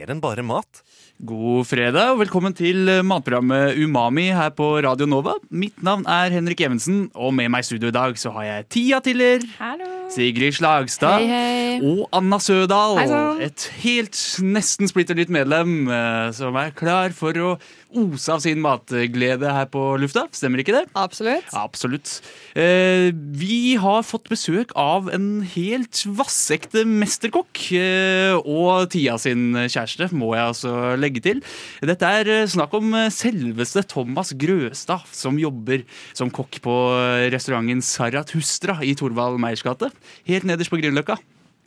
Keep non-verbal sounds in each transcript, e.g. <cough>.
Mer enn bare mat? God fredag og velkommen til eh, matprogrammet Umami her på Radio Nova. Mitt navn er Henrik Evensen, og med meg i studio i dag så har jeg Tia Tiller, Hallo. Sigrid Slagstad Hei, hei. og Anna Sødal. Hei. Et helt nesten splitter nytt medlem eh, som er klar for å ose av sin matglede her på lufta. Stemmer ikke det? Absolutt. Absolutt. Eh, vi har fått besøk av en helt vassekte mesterkokk. Eh, og Tia sin kjæreste, må jeg altså legge til. Dette er eh, snakk om eh, selveste Thomas Grøstad, som jobber som kokk på restauranten restauranten Zarathustra i Torvald Meiers gate. Helt nederst på Grünerløkka.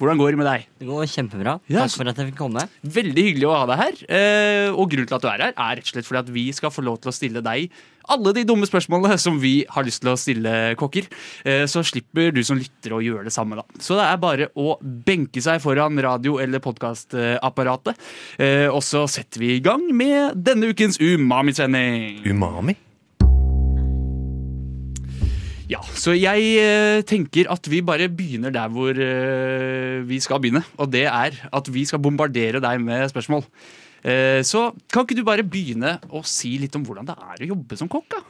Hvordan går det med deg? Det går kjempebra. Ja, Takk for at jeg fikk komme. Veldig hyggelig å ha deg her. Eh, og grunnen til at du er her, er rett og slett fordi at vi skal få lov til å stille deg alle de dumme spørsmålene som vi har lyst til å stille kokker. Eh, så slipper du som lytter å gjøre det samme, da. Så det er bare å benke seg foran radio- eller podkastapparatet. Eh, og så setter vi i gang med denne ukens Umami-sending. Umami? Ja, så jeg eh, tenker at vi bare begynner der hvor eh, vi skal begynne. Og det er at vi skal bombardere deg med spørsmål. Eh, så kan ikke du bare begynne å si litt om hvordan det er å jobbe som kokk? da?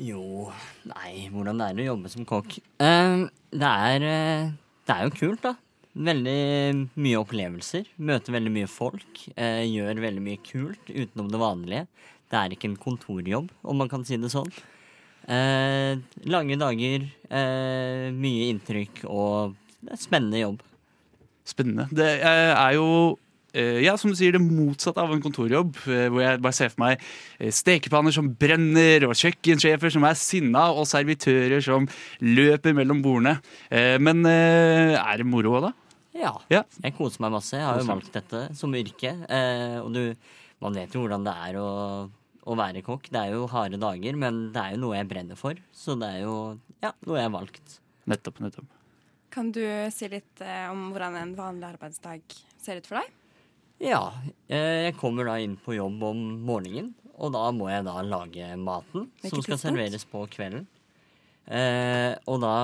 Jo, nei, hvordan det er å jobbe som kokk. Det, er, det er jo kult, da. Veldig mye opplevelser. Møter veldig mye folk. gjør veldig mye kult utenom det vanlige. Det er ikke en kontorjobb, om man kan si det sånn. Eh, lange dager, eh, mye inntrykk og det er spennende jobb. Spennende. Det eh, er jo eh, ja, som du sier, det motsatte av en kontorjobb. eh, Hvor jeg bare ser for meg stekepanner som brenner, og kjøkkensjefer som er sinna, og servitører som løper mellom bordene. Men er det moro òg, da? Ja. Ja. Jeg koser meg masse. Jeg har jo valgt dette som yrke. Og du, man vet jo hvordan det er å, å være kokk. Det er jo harde dager, men det er jo noe jeg brenner for. Så det er jo ja, noe jeg har valgt. Nettopp. nettopp. Kan du si litt eh, om hvordan en vanlig arbeidsdag ser ut for deg? Ja, eh, jeg kommer da inn på jobb om morgenen, og da må jeg da lage maten Hvilket som skal tidspunkt? serveres på kvelden. Eh, og da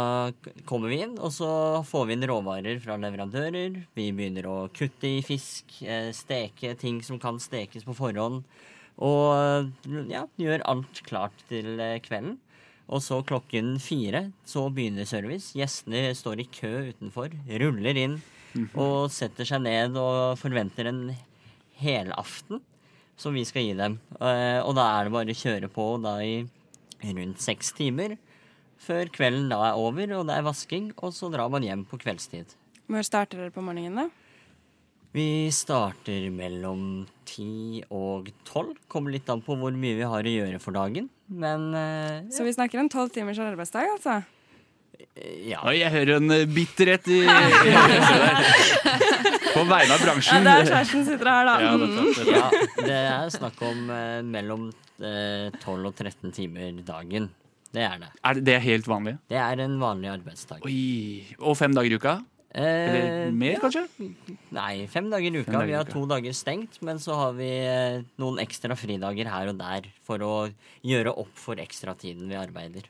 kommer vi inn, og så får vi inn råvarer fra leverandører. Vi begynner å kutte i fisk, eh, steke ting som kan stekes på forhånd. Og ja, gjør alt klart til eh, kvelden. Og så klokken fire så begynner service. Gjestene står i kø utenfor, ruller inn og setter seg ned og forventer en helaften som vi skal gi dem. Eh, og da er det bare å kjøre på da i rundt seks timer. Før kvelden da er over, og det er vasking, og så drar man hjem på kveldstid. Hvor starter dere på morgenen, da? Vi starter mellom ti og tolv. Kommer litt an på hvor mye vi har å gjøre for dagen. Men ja. Så vi snakker en tolv timers arbeidsdag, altså? ja. Oi, jeg hører en eh, bitterhet i, <laughs> i På vegne av bransjen. Ja, det er kjæresten sitter her, da. Ja, det, ja, det er snakk om eh, mellom eh, 12 og 13 timer dagen. Det er det. Er det, det er helt vanlig? Det er en vanlig arbeidsdag. Oi. Og fem dager i uka? Eller Eh, mer, ja. kanskje? Nei, fem dager i uka. dager i vi har to dager stengt, men så har vi eh, noen ekstra fridager her og der for å gjøre opp for ekstratiden vi arbeider.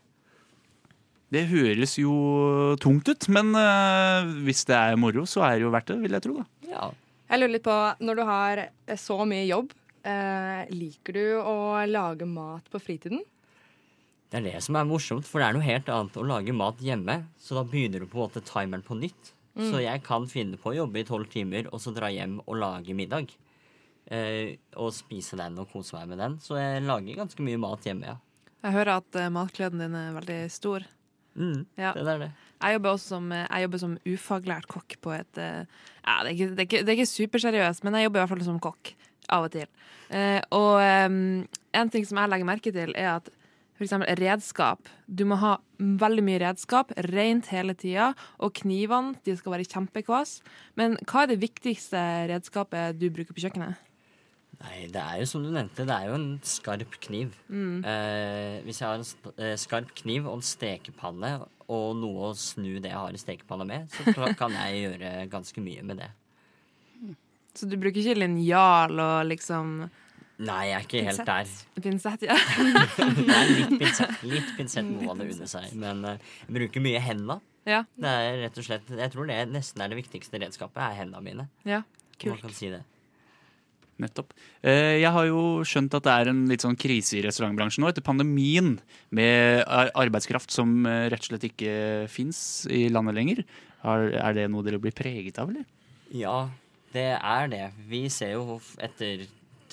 Det høres jo tungt ut, men eh, hvis det er moro, så er det jo verdt det, vil jeg tro. da. Ja. Jeg lurer litt på, når du har så mye jobb, eh, liker du å lage mat på fritiden? Det er det som er morsomt, for det er noe helt annet å lage mat hjemme. Så da begynner du på en måte timeren på nytt. Så jeg kan finne på å jobbe i tolv timer, og så dra hjem og lage middag. Eh, og spise den og kose meg med den. Så jeg lager ganske mye mat hjemme, ja. Jeg hører at uh, matgleden din er veldig stor. Mm, Ja. Det er det. Jeg jobber også som, eh, jeg jobber som ufaglært kokk på et uh, ja, det, er ikke, det, er ikke, det er ikke superseriøst, men jeg jobber i hvert fall som kokk. Av og til. Uh, og um, en ting som jeg legger merke til, er at eksempel redskap. Du må ha veldig mye redskap, rent hele tida. Og knivene de skal være kjempekvass. Men hva er det viktigste redskapet du bruker på kjøkkenet? Nei, det er jo som du nevnte, det er jo en skarp kniv. Eh, hvis jeg har en eh, skarp kniv og en stekepanne og noe å snu det jeg har i stekepanna med, så <laughs> kan jeg gjøre ganske mye med det. Så du bruker ikke linjal og liksom Nei, jeg er ikke helt der. pinsett? Ja. <laughs> Det er litt pinsett, <laughs> litt pinsett må man unne seg. Men uh, jeg bruker mye henda. ja. Det er rett og slett, Jeg tror det nesten er det viktigste redskapet, er henda mine. ja. kult. Man kan si det. Nettopp. Eh, Jeg har jo skjønt at det er en litt sånn krise i restaurantbransjen nå etter pandemien, med arbeidskraft som eh, rett og slett ikke fins i landet lenger. Er det noe dere blir preget av, eller? Ja, det er det. Vi ser jo etter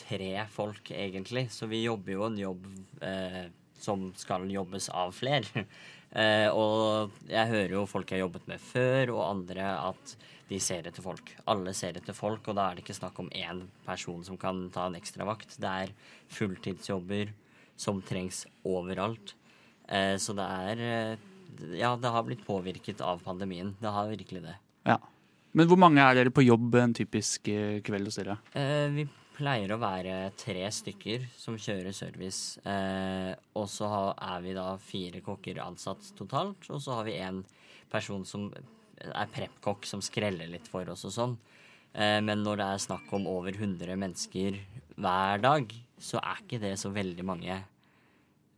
tre folk, egentlig. Så vi jobber jo en jobb eh, som skal jobbes av flere. <laughs> eh, og jeg hører jo folk jeg har jobbet med før, og andre at de ser etter folk. Alle ser etter folk, og da er det ikke snakk om én person som kan ta en ekstravakt. Det er fulltidsjobber som trengs overalt. Eh, så det er eh, Ja, det har blitt påvirket av pandemien. Det har virkelig det. Ja. Men hvor mange er dere på jobb en typisk eh, kveld hos dere? Eh, vi pleier å være tre stykker som kjører service. Eh, og så er vi da fire kokker ansatt totalt. Og så har vi en person som er preppkokk, som skreller litt for oss og sånn. Eh, men når det er snakk om over 100 mennesker hver dag, så er ikke det så veldig mange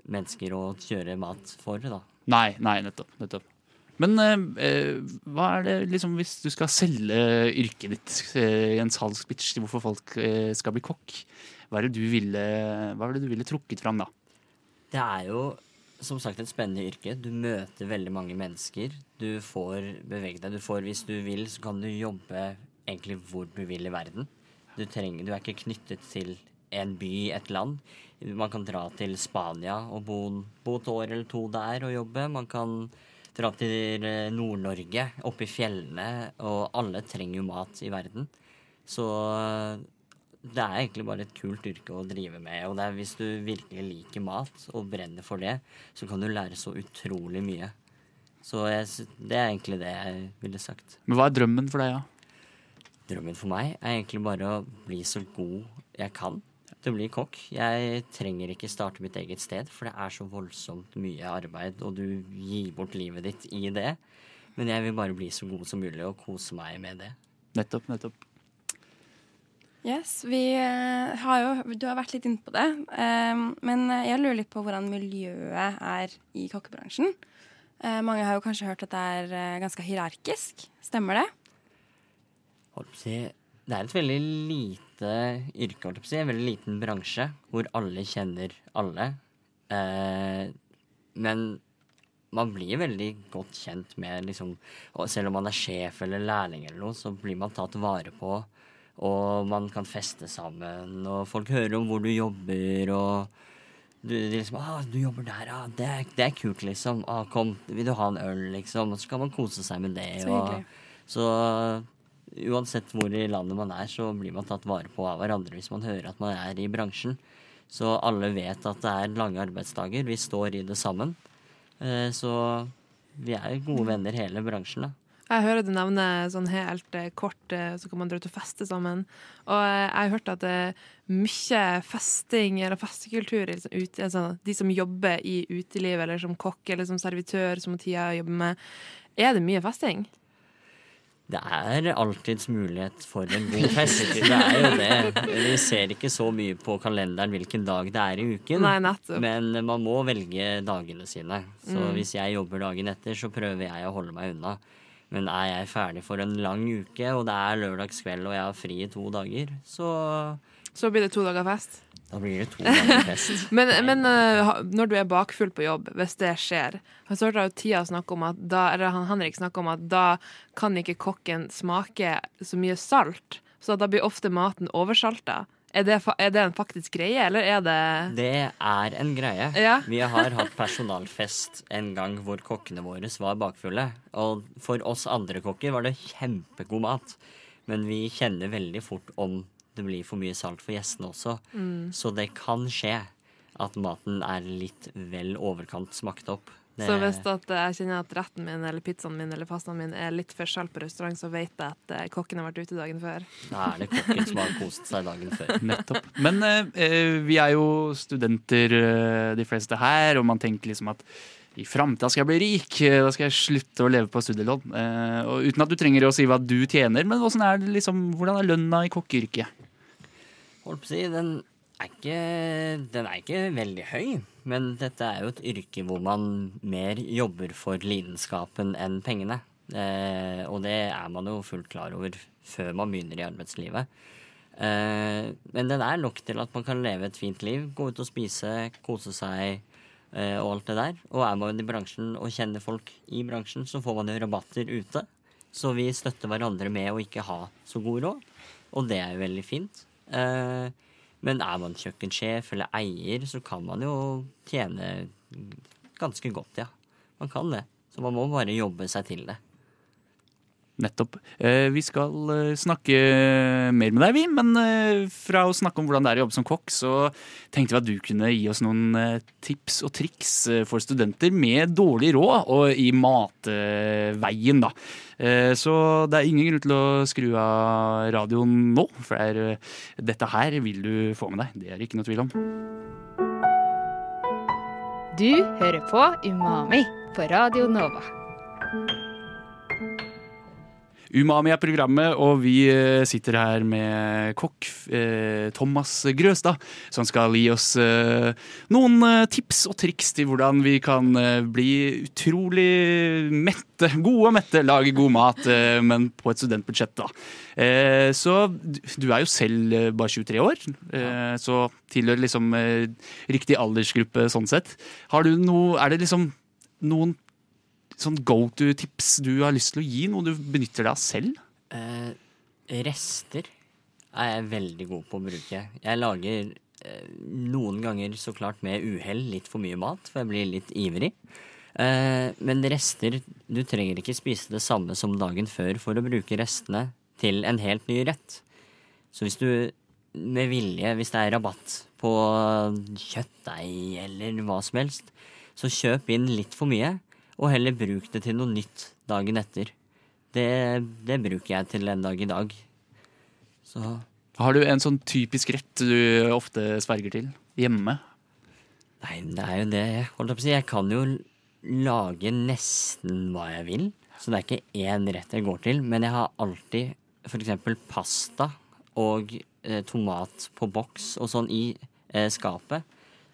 mennesker å kjøre mat for, da. Nei, nei, nettopp. nettopp. Men eh, eh, hva er det liksom hvis du skal selge yrket ditt eh, i en salgspitch til hvorfor folk eh, skal bli kokk? Hva er det du ville, hva er det du ville trukket fram da? Det er jo som sagt et spennende yrke. Du møter veldig mange mennesker. Du får bevege deg. Du får, hvis du vil, så kan du jobbe egentlig hvor du vil i verden. Du, trenger, du er ikke knyttet til en by, et land. Man kan dra til Spania og bo, bo et år eller to der og jobbe. Man kan dra til eh, Nord-Norge, oppe i fjellene, og alle trenger jo mat i verden. Så det er egentlig bare et kult yrke å drive med. Og det er hvis du virkelig liker mat og brenner for det, så kan du lære så utrolig mye. Så jeg, det er egentlig det jeg ville sagt. Men hva er drømmen for deg, ja? Drømmen for meg er egentlig bare å bli så god jeg kan til å bli kokk. Jeg trenger ikke starte mitt eget sted, for det er så voldsomt mye arbeid, og du gir bort livet ditt i det. Men jeg vil bare bli så god som mulig og kose meg med det. Nettopp, nettopp. Yes, vi eh, har jo Du har vært litt inne på det. Um, men jeg lurer litt på hvordan miljøet er i kokkebransjen. Uh, mange har jo kanskje hørt at det er eh, ganske hierarkisk. Stemmer det? Hold på å si, det er et veldig lite yrke, holdt jeg på å si. En veldig liten bransje hvor alle kjenner alle. Eh, men man blir veldig godt kjent med liksom Selv om man er sjef eller lærling eller noe, så blir man tatt vare på. Og man kan feste sammen, og folk hører om hvor du jobber, og du, de liksom ah, 'Du jobber der, ja. Det det er kult, liksom. Ah, kom, vil du ha en øl?' liksom. Og så kan man kose seg med det. Så og, så uansett hvor i landet man er, så blir man tatt vare på av hverandre hvis man hører at man er i bransjen. Så alle vet at det er lange arbeidsdager. Vi står i det sammen. Eh, Så vi er gode venner hele bransjen, da. Jeg hører du nevner sånn helt eh, kort, eh, så kan man dra ut og feste sammen. Og jeg har hørt at det er mye festing eller festekultur liksom, ut, altså, De som jobber i uteliv, eller som kokk eller som servitør, som Tia jobber med. Er det mye festing? Det er alltids mulighet for en god <laughs> fest. Det er jo det. Vi ser ikke så mye på kalenderen hvilken dag det er i uken. Nei. Men man må velge dagene sine. Så Mm. hvis jeg jobber dagen etter, så prøver jeg å holde meg unna. Men er jeg ferdig for en lang uke, og det er lørdagskveld og jeg har fri i to dager, så Så blir det to dager fest. Da blir det to ganger <laughs> fest. Men, men uh, når du er bakfull på jobb, hvis det skjer Så hørte jeg Tia snakke om at da, eller han Henrik snakke om at da kan ikke kokken smake så mye salt. Så da blir ofte maten oversalta. Er det, er det en faktisk greie, eller er det Det er en greie. Ja. <laughs> Vi har hatt personalfest en gang hvor kokkene våre var bakfulle. Og for oss andre kokker var det kjempegod mat. Men vi kjenner veldig fort om det blir for mye salt for gjestene også. Så det kan skje at maten er litt vel overkant smakt opp. Det- Så hvis at jeg kjenner at retten min eller pizzaen min eller pastaen min er litt for salt på restaurant, så vet jeg at eh, kokken har vært ute dagen før. Da er det kokken som har kost seg dagen før. <laughs> Nettopp. Men eh, eh, vi er jo studenter, eh, de fleste her, og man tenker liksom at i framtida skal jeg bli rik, da skal jeg slutte å leve på studielån. Eh, og uten at du trenger å si hva du tjener, men hvordan er, det liksom, hvordan er lønna i kokkeyrket? Holdt på å si, den er ikke, den er ikke veldig høy. Men dette er jo et yrke hvor man mer jobber for lidenskapen enn pengene. Eh, og det er man jo fullt klar over før man begynner i arbeidslivet. Eh, men den er nok til at man kan leve et fint liv, gå ut og spise, kose seg eh, og alt det der. Og er man i bransjen og kjenner folk i bransjen, så får man jo rabatter ute. Så vi støtter hverandre med å ikke ha så god råd, og det er jo veldig fint. Eh, men er man kjøkkensjef eller eier, så kan man jo tjene ganske godt, ja. Man kan det. Så man må bare jobbe seg til det. Nettopp. Eh, vi skal eh, snakke mer med deg, vi. Men eh, fra å snakke om hvordan det er å jobbe som kokk, så tenkte vi at du kunne gi oss noen eh, tips og triks eh, for studenter med dårlig råd og i matveien, da. Eh, så det er ingen grunn til å skru av radioen nå, for det er, eh, dette her vil du få med deg. Det er det ikke noe tvil om. Du hører på Umami på Radio Nova. Umami er programmet, og vi eh, sitter her med kokk eh, Thomas Grøstad, som skal gi oss eh, noen eh, tips og triks til hvordan vi kan eh, bli utrolig mette, gode og mette, lage god mat, eh, men på et studentbudsjett, da. Så du er jo selv bare 23 år, så tilhører liksom riktig aldersgruppe sånn sett. Har du noe Er det liksom noen sånn go to-tips du har lyst til å gi? Noe du benytter deg av selv? Eh, rester er jeg veldig god på å bruke. Jeg lager eh, noen ganger så klart med uhell litt for mye mat, for jeg blir litt ivrig. Eh, men rester Du trenger ikke spise det samme som dagen før for å bruke restene til en helt ny rett. Så hvis du med vilje, hvis det er rabatt på kjøttdeig eller hva som helst, så kjøp inn litt for mye, og heller bruk det til noe nytt dagen etter. Det, det bruker jeg til en dag i dag. Så Har du en sånn typisk rett du ofte sverger til hjemme? Nei, det er jo det. Holdt jeg på å si. Jeg kan jo lage nesten hva jeg vil. Så det er ikke én rett jeg går til. Men jeg har alltid f.eks. pasta og eh, tomat på boks og sånn i eh, skapet.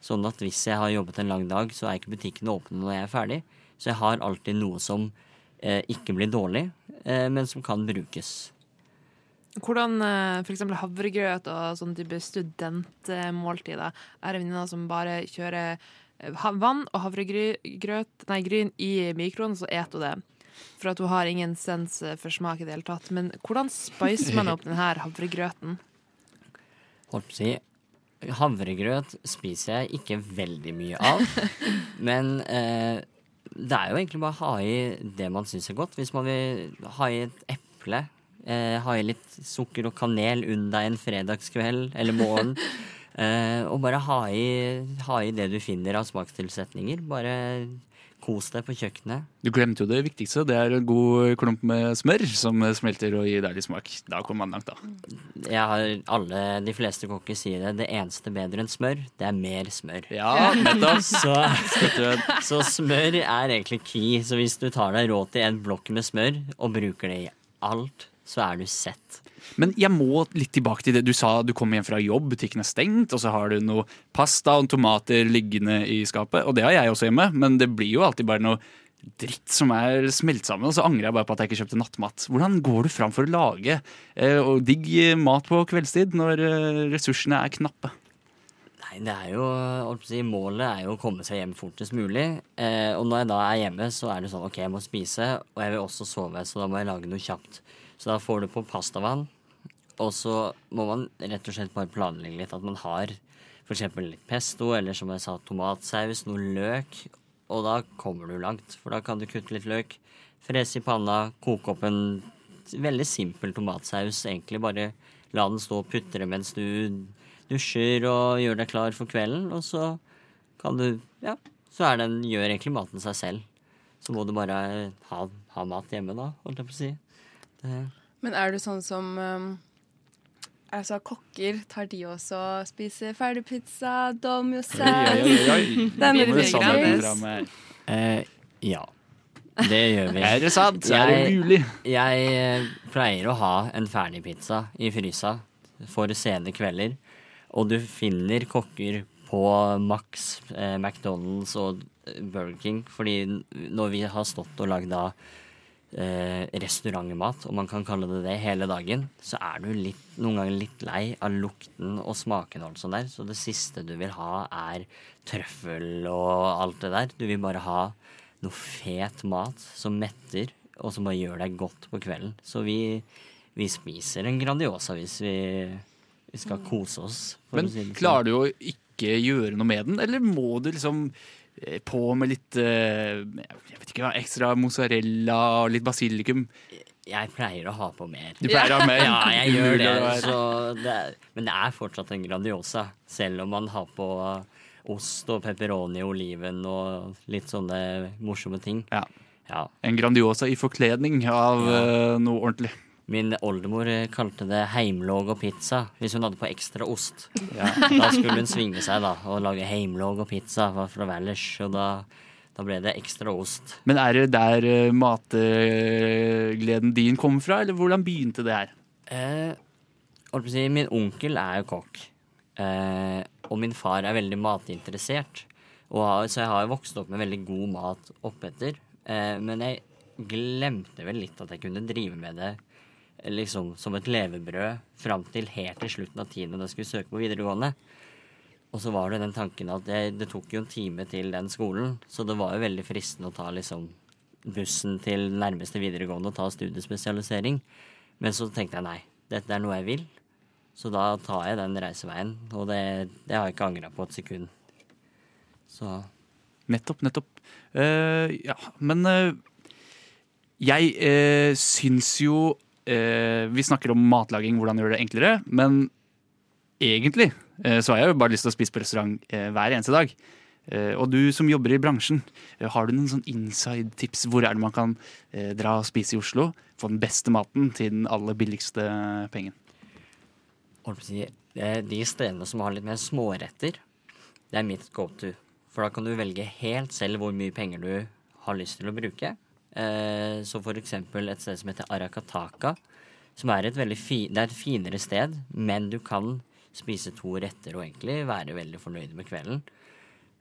Sånn at hvis jeg har jobbet en lang dag, så er ikke butikkene åpne når jeg er ferdig. Så jeg har alltid noe som eh, ikke blir dårlig, eh, men som kan brukes. Hvordan f.eks. for eksempel havregrøt og sånn type studentmåltider er det venninne som bare kjører eh, vann og havregrøt, nei, gryn i mikroen, så eter hun det. For at hun har ingen sens eh, for smak i det hele tatt. Men hvordan spicer man opp <laughs> denne havregrøten? Holdt på å si Havregrøt spiser jeg ikke veldig mye av. <laughs> men eh, det er jo egentlig bare å ha i det man syns er godt. Hvis man vil ha i et eple, eh, ha i litt sukker og kanel under en fredagskveld eller morgen. <laughs> eh, og bare ha i, ha i det du finner av smakstilsetninger. Bare kos deg på kjøkkenet. Du glemte jo det viktigste. Det er en god klump med smør som smelter og gir deilig smak. Da kommer man langt, da. Jeg har alle, De fleste kokker sier det. Det eneste bedre enn smør, det er mer smør. Ja, nettopp. <laughs> Så, så smør er egentlig key. Så hvis du tar deg råd til en blokk med smør og bruker det i alt, så er du sett. Men jeg må litt tilbake til det. Du sa du kom hjem fra jobb, butikken er stengt, og så har du noe pasta og tomater liggende i skapet. Og det har jeg også hjemme, men det blir jo alltid bare noe dritt som er smelt sammen. Og så angrer jeg bare på at jeg ikke kjøpte nattmat. Hvordan går du fram for å lage eh, digg mat på kveldstid når eh, ressursene er knappe? Nei, det er jo, Målet er jo å komme seg hjem fortest mulig. Eh, og når jeg da er hjemme, så er det sånn OK, jeg må spise, og jeg vil også sove, så da må jeg lage noe kjapt. Så da får du på pastavann, og så må man rett og slett bare planlegge litt at man har f.eks. litt pesto, eller som jeg sa, tomatsaus, noe løk. Og da kommer du langt, for da kan du kutte litt løk, frese i panna, koke opp en veldig simpel tomatsaus. Egentlig bare la den stå og putre mens du dusjer og gjør deg klar for kvelden, og så kan du ja, så den, gjør egentlig maten seg selv. Så må du bare ha, ha mat hjemme, da, holdt jeg på å si. Det, Men er du sånn som um, Altså, kokker, tar de også og spiser ferdigpizza, domyosau Oi, oi, oi, oi. Den er må litt du Sannheten gøy. fram eh, ja. Det gjør vi. Er det sant? Er det Jeg- mulig? Jeg eh, pleier å ha en ferdigpizza i frysa for sene kvelder. Og du finner kokker på Max, eh, McDonald's og eh, Burger King. Fordi når vi har stått og lagd da eh, restaurantmat, om man kan kalle det det, hele dagen, så er du litt, noen ganger litt lei av lukten og smaken og alt sånt der. Så det siste du vil ha, er trøffel og alt det der. Du vil bare ha noe fet mat som metter, og som bare gjør deg godt på kvelden. Så vi, vi spiser en Grandiosa hvis vi, vi skal kose oss. for Men å si det sånn. klarer du å ikke gjøre noe med den, eller må du liksom på med litt eh, jeg vet ikke hva, ekstra mozzarella og litt basilikum? Jeg pleier å ha på mer. Du pleier å ha mer? Ja, jeg gjør det. Det er, men det er fortsatt en Grandiosa, selv om man har på ost og pepperoni og oliven og litt sånne morsomme ting. Ja. Ja. En Grandiosa i forkledning av Ja. eh, noe ordentlig. Min oldemor eh, kalte det heimlåg og pizza hvis hun hadde på ekstra ost. Ja. Da skulle hun svinge seg da og lage heimlåg og pizza fra Valers, og da, da ble det ekstra ost. Men er det der eh, matgleden din kom fra, eller hvordan begynte det her? Eh, si, min onkel er jo kokk, eh, og min far er veldig matinteressert. Har, så jeg har jo vokst opp med veldig god mat oppetter. Eh, men jeg glemte vel litt at jeg kunne drive med det liksom som et levebrød fram til helt til slutten av tiende da jeg skulle søke på videregående. Og så var det den tanken at det, det tok jo en time til den skolen, så det var jo veldig fristende å ta liksom bussen til nærmeste videregående og ta studiespesialisering. Men så tenkte jeg nei, dette er noe jeg vil. Så da tar jeg den reiseveien, og det, det har jeg ikke angra på et sekund. Så Nettopp, nettopp. Uh, ja, men uh, jeg uh, syns jo Vi snakker om matlaging, hvordan gjøre det enklere. Men egentlig eh, så har jeg jo bare lyst til å spise på restaurant eh, hver eneste dag. Eh, og du som jobber i bransjen, eh, har du noen sånn inside-tips? Hvor er det man kan eh, dra og spise i Oslo? Få den beste maten til den aller billigste pengen. eh, de stedene som har litt mer småretter, det er mitt go to. For da kan du velge helt selv hvor mye penger du har lyst til å bruke. Eh, så for eksempel et sted som heter Arakataka, som er et veldig fi, det er et finere sted, men du kan spise to retter og egentlig være veldig fornøyd med kvelden.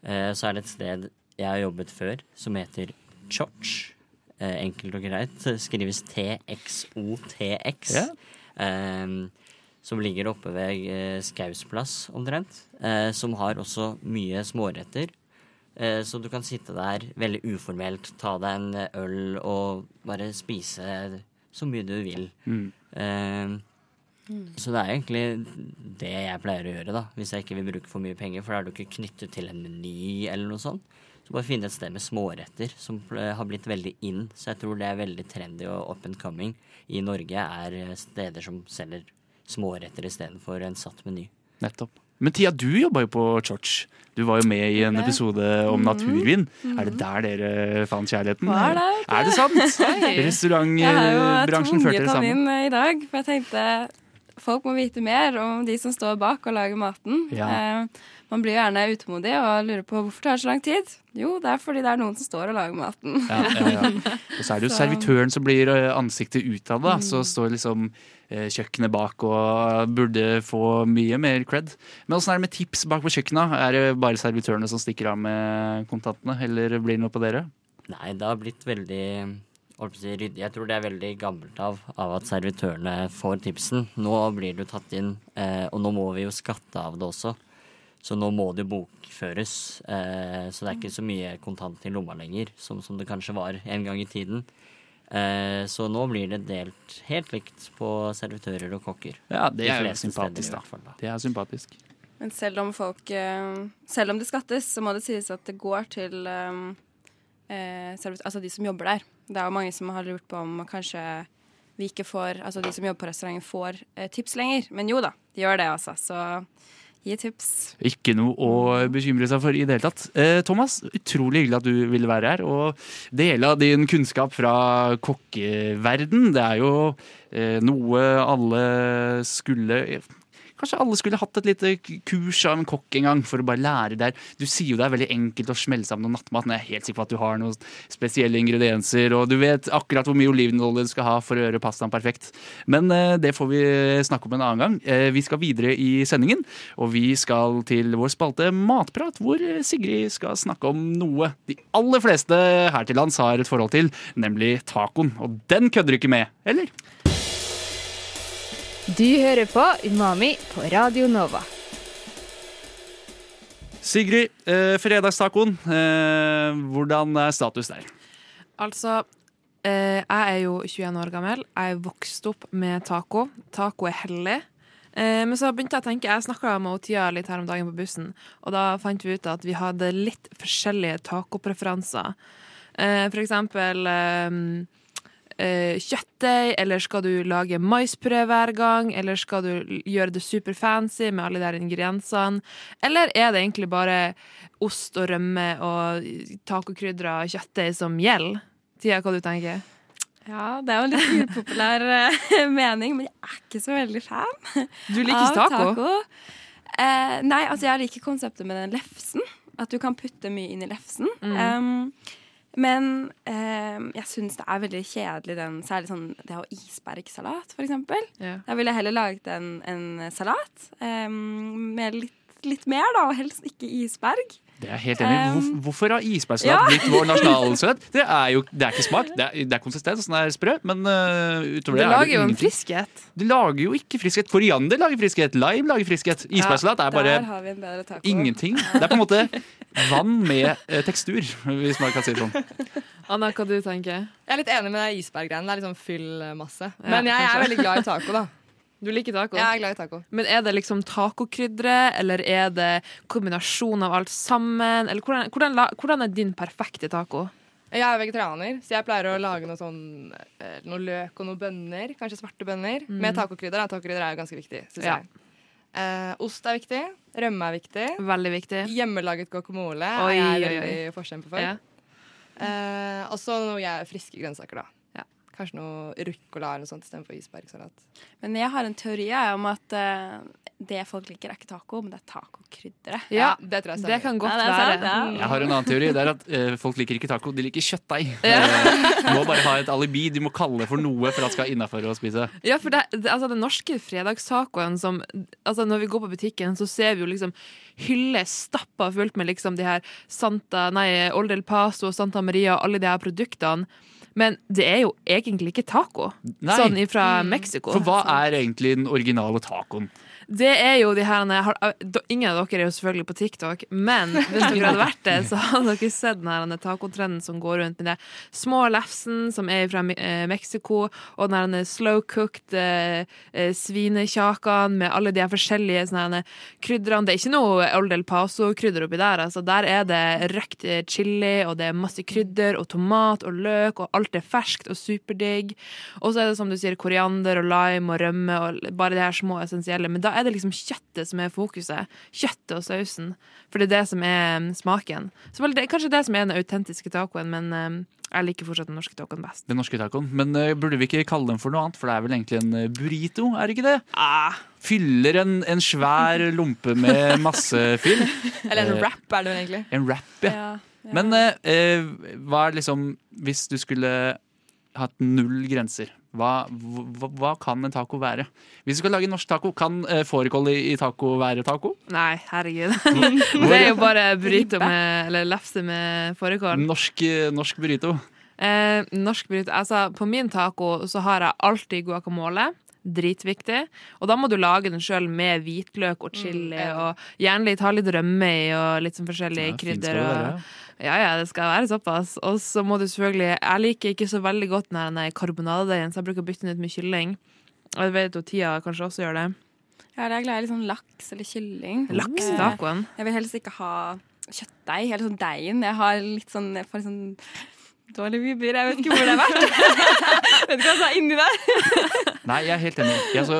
Eh, så er det et sted jeg har jobbet før, som heter Chorch. Eh, enkelt og greit. Skrives TXOTX. Ja. Eh, som ligger oppe ved eh, Skaus plass, omtrent. Eh, som har også mye småretter. Eh, så du kan sitte der veldig uformelt, ta deg en øl og bare spise så mye du vil. Mm. Eh, Så det er egentlig det jeg pleier å gjøre, da. Hvis jeg ikke vil bruke for mye penger, for da er du ikke knyttet til en meny eller noe sånt. Så bare finne et sted med småretter, som har blitt veldig in. Så jeg tror det er veldig trendy og up and coming i Norge, er eh, steder som selger småretter istedenfor en satt meny. Nettopp. Men Tia, du jobba jo på Church. Du var jo med i en episode om naturvin. Er det der dere fant kjærligheten? Var det? Er det sant? Jeg har jo Restaurantbransjen førte tvunget han inn i dag, for jeg tenkte folk må vite mer om de som står bak og lager maten. Ja. Eh, man blir gjerne utålmodig og lurer på hvorfor det tar så lang tid. Jo, det er fordi det er noen som står og lager maten. Ja, ja, ja. <laughs> Og så er det jo Så- servitøren som blir eh, ansiktet utad, da. Mm. Så står liksom eh, kjøkkenet bak og burde få mye mer cred. Men åssen er det med tips bak på kjøkkenet? Er det bare servitørene som stikker av med kontantene, eller blir det noe på dere? Nei, det har blitt veldig Jeg tror det er veldig gammelt av, av at servitørene får tipsen. Nå blir det jo tatt inn, eh, og nå må vi jo skatte av det også. Så nå må det jo bokføres. Eh, så det er ikke så mye kontant i lomma lenger, som, som det kanskje var en gang i tiden. Eh, så nå blir det delt helt likt på servitører og kokker. Ja, det er jo sympatisk, da. fall, da. Det er sympatisk. Men selv om folk eh, Selv om det skattes, så må det sies at det går til eh, altså de som jobber der. Det er jo mange som har lurt på om kanskje vi ikke får Altså de som jobber på restauranten får eh, tips lenger. Men jo da, de gjør det, altså. Så gi tips. Ikke noe å bekymre seg for i det hele tatt. Eh, Thomas, utrolig hyggelig at du ville være her og dele av din kunnskap fra kokkeverden. Det er jo eh, noe alle skulle Kanskje alle skulle hatt et lite kurs av en kokk en gang for å bare lære der. Du sier jo det er veldig enkelt å smelle sammen noe nattmat, men jeg er helt sikker på at du har noen spesielle ingredienser, og du vet akkurat hvor mye olivenolje du skal ha for å gjøre pastaen perfekt. Men eh, det får vi snakke om en annen gang. Eh, vi skal videre i sendingen, og vi skal til vår spalte Matprat, hvor Sigrid skal snakke om noe de aller fleste her til lands har et forhold til, nemlig tacoen. Og den kødder du ikke med, eller? Du hører på Umami på Radio Nova. Sigrid, eh, fredagstacoen. Eh, hvordan er status der? Altså, eh, jeg er jo 21 år gammel. Jeg er vokst opp med taco. Taco er hellig. Eh, men så begynte jeg å tenke, jeg snakka med Tia litt her om dagen på bussen, og da fant vi ut at vi hadde litt forskjellige tacopreferanser. Eh, for eksempel eh, eh, kjøttdeig, eller skal du lage maispuré hver gang? Eller skal du gjøre det superfancy med alle de ingrediensene? Eller er det egentlig bare ost og rømme og tacokrydra kjøttdeig som gjelder? Tia, hva du tenker Ja, det er jo en litt upopulær eh, <laughs> mening, men jeg er ikke så veldig fan Du liker av taco? Eh, nei, altså jeg liker konseptet med den lefsen. At du kan putte mye inn i lefsen. Mm. Um, men eh, jeg syns det er veldig kjedelig den særlig sånn det å ha isbergsalat, for eksempel. Da ville jeg heller laget en, en salat eh, med litt, litt mer, da, og helst ikke isberg. Det er helt enig. Um, hvorfor har isbergsalat ja. blitt vår nasjonalsøt? Det er jo det er ikke smak, det er, det er konsistens, den er sprø, men uh, utover Det det er lager jo en friskhet. Det lager jo ikke friskhet. Koriander lager friskhet, lime lager friskhet. Isbergsalat er bare Der har vi en bedre taco. ingenting. Det er på en måte <laughs> vann med eh, tekstur, hvis man kan si det sånn. Anna, hva du tenker Jeg er litt enig med isberggreiene. Det er litt sånn fyllmasse. Ja, Men jeg er veldig glad i taco, da. <laughs> Du liker taco? Jeg er glad i taco. Men er det liksom tacokrydderet, eller er det kombinasjon av alt sammen? Eller hvordan, hvordan, la- hvordan er din perfekte taco? Jeg er vegetarianer, så jeg pleier å lage noe sånn eh, Noe løk og noe bønner. Kanskje svarte bønner. Med tacokrydder. da. Tacokrydder er jo ganske viktig, syns Ja. jeg. Eh, ost er viktig. Rømme er viktig. Veldig viktig. Hjemmelaget guacamole Oi, er jeg veldig forkjemper for. Ja. Eh, og så noe jeg friske grønnsaker, da. Kanskje noe ruccola eller noe sånt istedenfor isbergsalat. Men jeg har en teori om at uh, det folk liker, er ikke taco, men det er tacokrydderet. Ja, det tror jeg det kan godt Ja, det sant, være. ja. Jeg har en annen teori. Det er at uh, folk liker ikke taco, de liker kjøttdeig. <laughs> Ja. de må bare ha et alibi. De må kalle det for noe for at det skal innafor å spise. Ja, for det, det, altså, den norske fredagstacoen som altså, Når vi går på butikken, så ser vi jo liksom hyller stappa fullt med liksom de her Santa, nei, Old El Paso, Santa Maria og alle de her produktene. Men det er jo egentlig ikke taco. Nei. Sånn fra Mexico. For hva er egentlig den originale tacoen? Det er jo de her Ingen av dere er jo selvfølgelig på TikTok, men <laughs> hvis dere hadde vært det, så hadde dere sett den her tacotrenden som går rundt med det små lefsen som er fra eh, Mexico, og den her slow cooked eh, eh, med alle de her forskjellige sånne krydderne. Det er ikke noe Old El Paso-krydder oppi der. Altså, der er det røkt eh, chili, og det er masse krydder og tomat og løk, og alt er ferskt og superdigg. Og så er det som du sier, koriander og lime og rømme og bare de her små essensielle. Men da er det liksom kjøttet som er fokuset. Kjøttet og sausen. For det er det som er mm, smaken. Så vel, det er kanskje det som er den autentiske tacoen, men mm, jeg liker fortsatt den norske tacoen best. Den norske tacoen. Men uh, burde vi ikke kalle den for noe annet? For det er vel egentlig en eh, burrito, er det ikke det? Ah, Fyller en, en svær <laughs> lompe med masse fyll. Eller en Eh, wrap er det vel egentlig. En wrap, ja. Ja, ja. Men uh, hva er liksom Hvis du skulle hatt null grenser, hva, hva, hva kan en taco være? Hvis du skal lage norsk taco, kan eh, fårikål i, i taco være taco? nei, herregud. <laughs> <laughs> det er jo bare burrito med Eller lefse med fårikål. Norsk, eh, norsk burrito. Eh, norsk burrito Altså, på min taco så har jeg alltid guacamole. Dritviktig. Og da må du lage den sjøl med hvitløk og chili, enig. og gjerne litt, ha litt rømme i, og litt sånn forskjellige Ja, fint krydder. skal det Og, være. ja, ja, det skal være såpass. Og så må du selvfølgelig Jeg liker ikke så veldig godt den karbonadedeigen, så jeg bruker å bytte den ut med kylling. Og jeg vet jo Tia kanskje også gjør det. Ja, jeg er glad i litt sånn laks eller kylling. Laks i Eh, tacoen. Jeg vil helst ikke ha kjøttdeig, eller sånn deigen. Jeg har litt sånn, jeg får litt sånn dårlige vibber. Jeg vet ikke hvor det har vært. <laughs> vet ikke hva som er inni der. <laughs> Nei, jeg er helt enig. Jeg, så,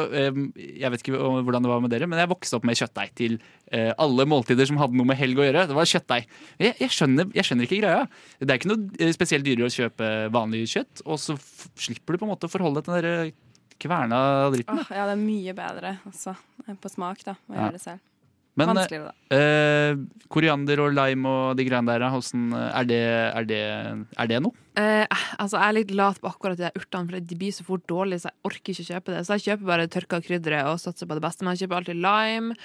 jeg vet ikke hvordan det var med dere, men jeg vokste opp med kjøttdeig til eh, alle måltider som hadde noe med helg å gjøre. Det var kjøttdeig. Jeg, jeg, skjønner, jeg skjønner ikke greia. Det er ikke noe eh, spesielt dyrere å kjøpe vanlig kjøtt, og så slipper du på en måte å forholde deg til den kverna dritten. Oh, ja, det er mye bedre også, eh, på smak, da, å Ja. gjøre det selv. Men eh, eh, koriander og lime og de greiene der, hvordan, er, det, er, det, er det noe? Eh, altså, jeg er litt lat på akkurat de urtene, for de blir så fort dårlige, så jeg orker ikke kjøpe det. Så jeg kjøper bare tørka krydderet og satser på det beste. Men jeg kjøper alltid lime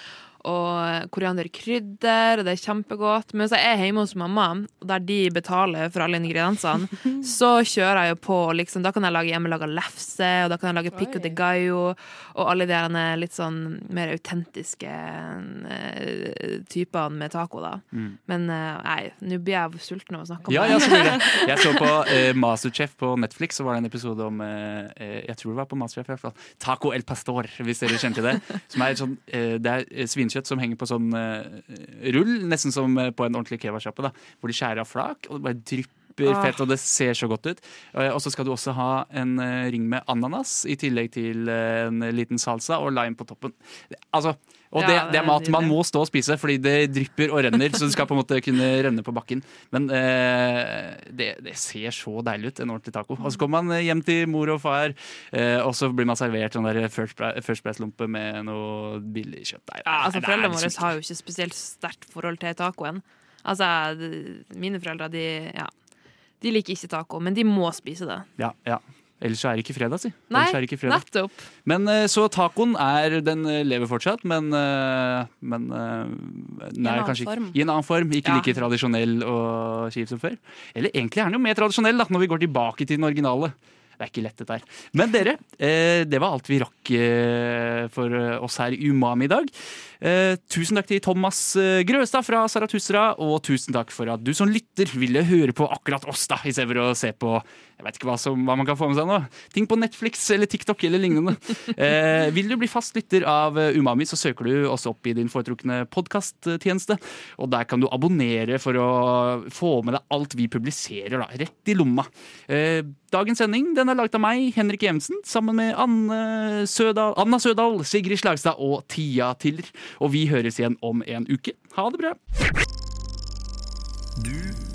og korianderkrydder, og det er kjempegodt. Men hvis jeg er hjemme hos mamma, der de betaler for alle ingrediensene, <laughs> så kjører jeg jo på, liksom. Da kan jeg lage hjemmelaga lefse, og da kan jeg lage pico de gallo, og alle de der litt sånn mer autentiske uh, typene med taco, da. Men uh, nei, nå blir jeg sulten av å snakke om Ja, det. ja, selvfølgelig. <laughs> Jeg så på uh, Masterchef på Netflix, så var det en episode om Jeg tror det var på Masterchef i hvert fall. Taco el pastor, hvis dere kjente det. Som er sånn, det er eh, svinkjøtt som henger på sånn eh, rull, nesten som eh, på en ordentlig kebabsjappe, hvor de skjærer av flak, og det bare drypper Ah. fett, og det ser så godt ut. Eh, Og så skal du også ha en ring med ananas, i tillegg til en liten salsa og lime på toppen. Altså, og det, det er mat man må stå og spise, fordi det drypper og renner. Så det skal på en måte kunne renne på bakken. Men eh, det, det ser så deilig ut, en ordentlig taco. Og så kommer man hjem til mor og far, eh, og så blir man servert sånn der First Pri- Price-lompe med noe billig kjøtt. Nei, Ja, altså Foreldrene våre har jo ikke spesielt sterkt forhold til tacoen. Altså, Mine foreldre de, ja, de liker ikke taco, men de må spise det. Ja, ja. Ellers er det ikke fredag, si. Nei, ikke fredag. nettopp. Men eh, så tacoen er Den eh, lever fortsatt, men, eh, men nei, I, en ikke- I en annen form. Ikke Ja. like tradisjonell og kjip som før. Eller egentlig er den jo mer tradisjonell, da, når vi går tilbake til den originale. Det er ikke lett, dette her. Men dere, det var alt vi rakk for oss her i Umami i dag. Tusen takk til Thomas Grøstad fra Saratustra, og tusen takk for at du som lytter ville høre på akkurat oss, da, istedenfor å se på jeg vet ikke hva, som, hva man kan få med seg nå. Ting på Netflix eller TikTok eller lignende. Eh, vil du bli fast lytter av eh, Umami, så søker du oss opp i din foretrukne podkasttjeneste. Og der kan du abonnere for å få med deg alt vi publiserer, da, rett i lomma. Eh, dagens sending den er laget av meg, Henrik Evensen, sammen med Anne Sødal, Anna Sødal, Sigrid Slagstad og Tia Tiller. Og vi høres igjen om en uke. Ha det bra. Du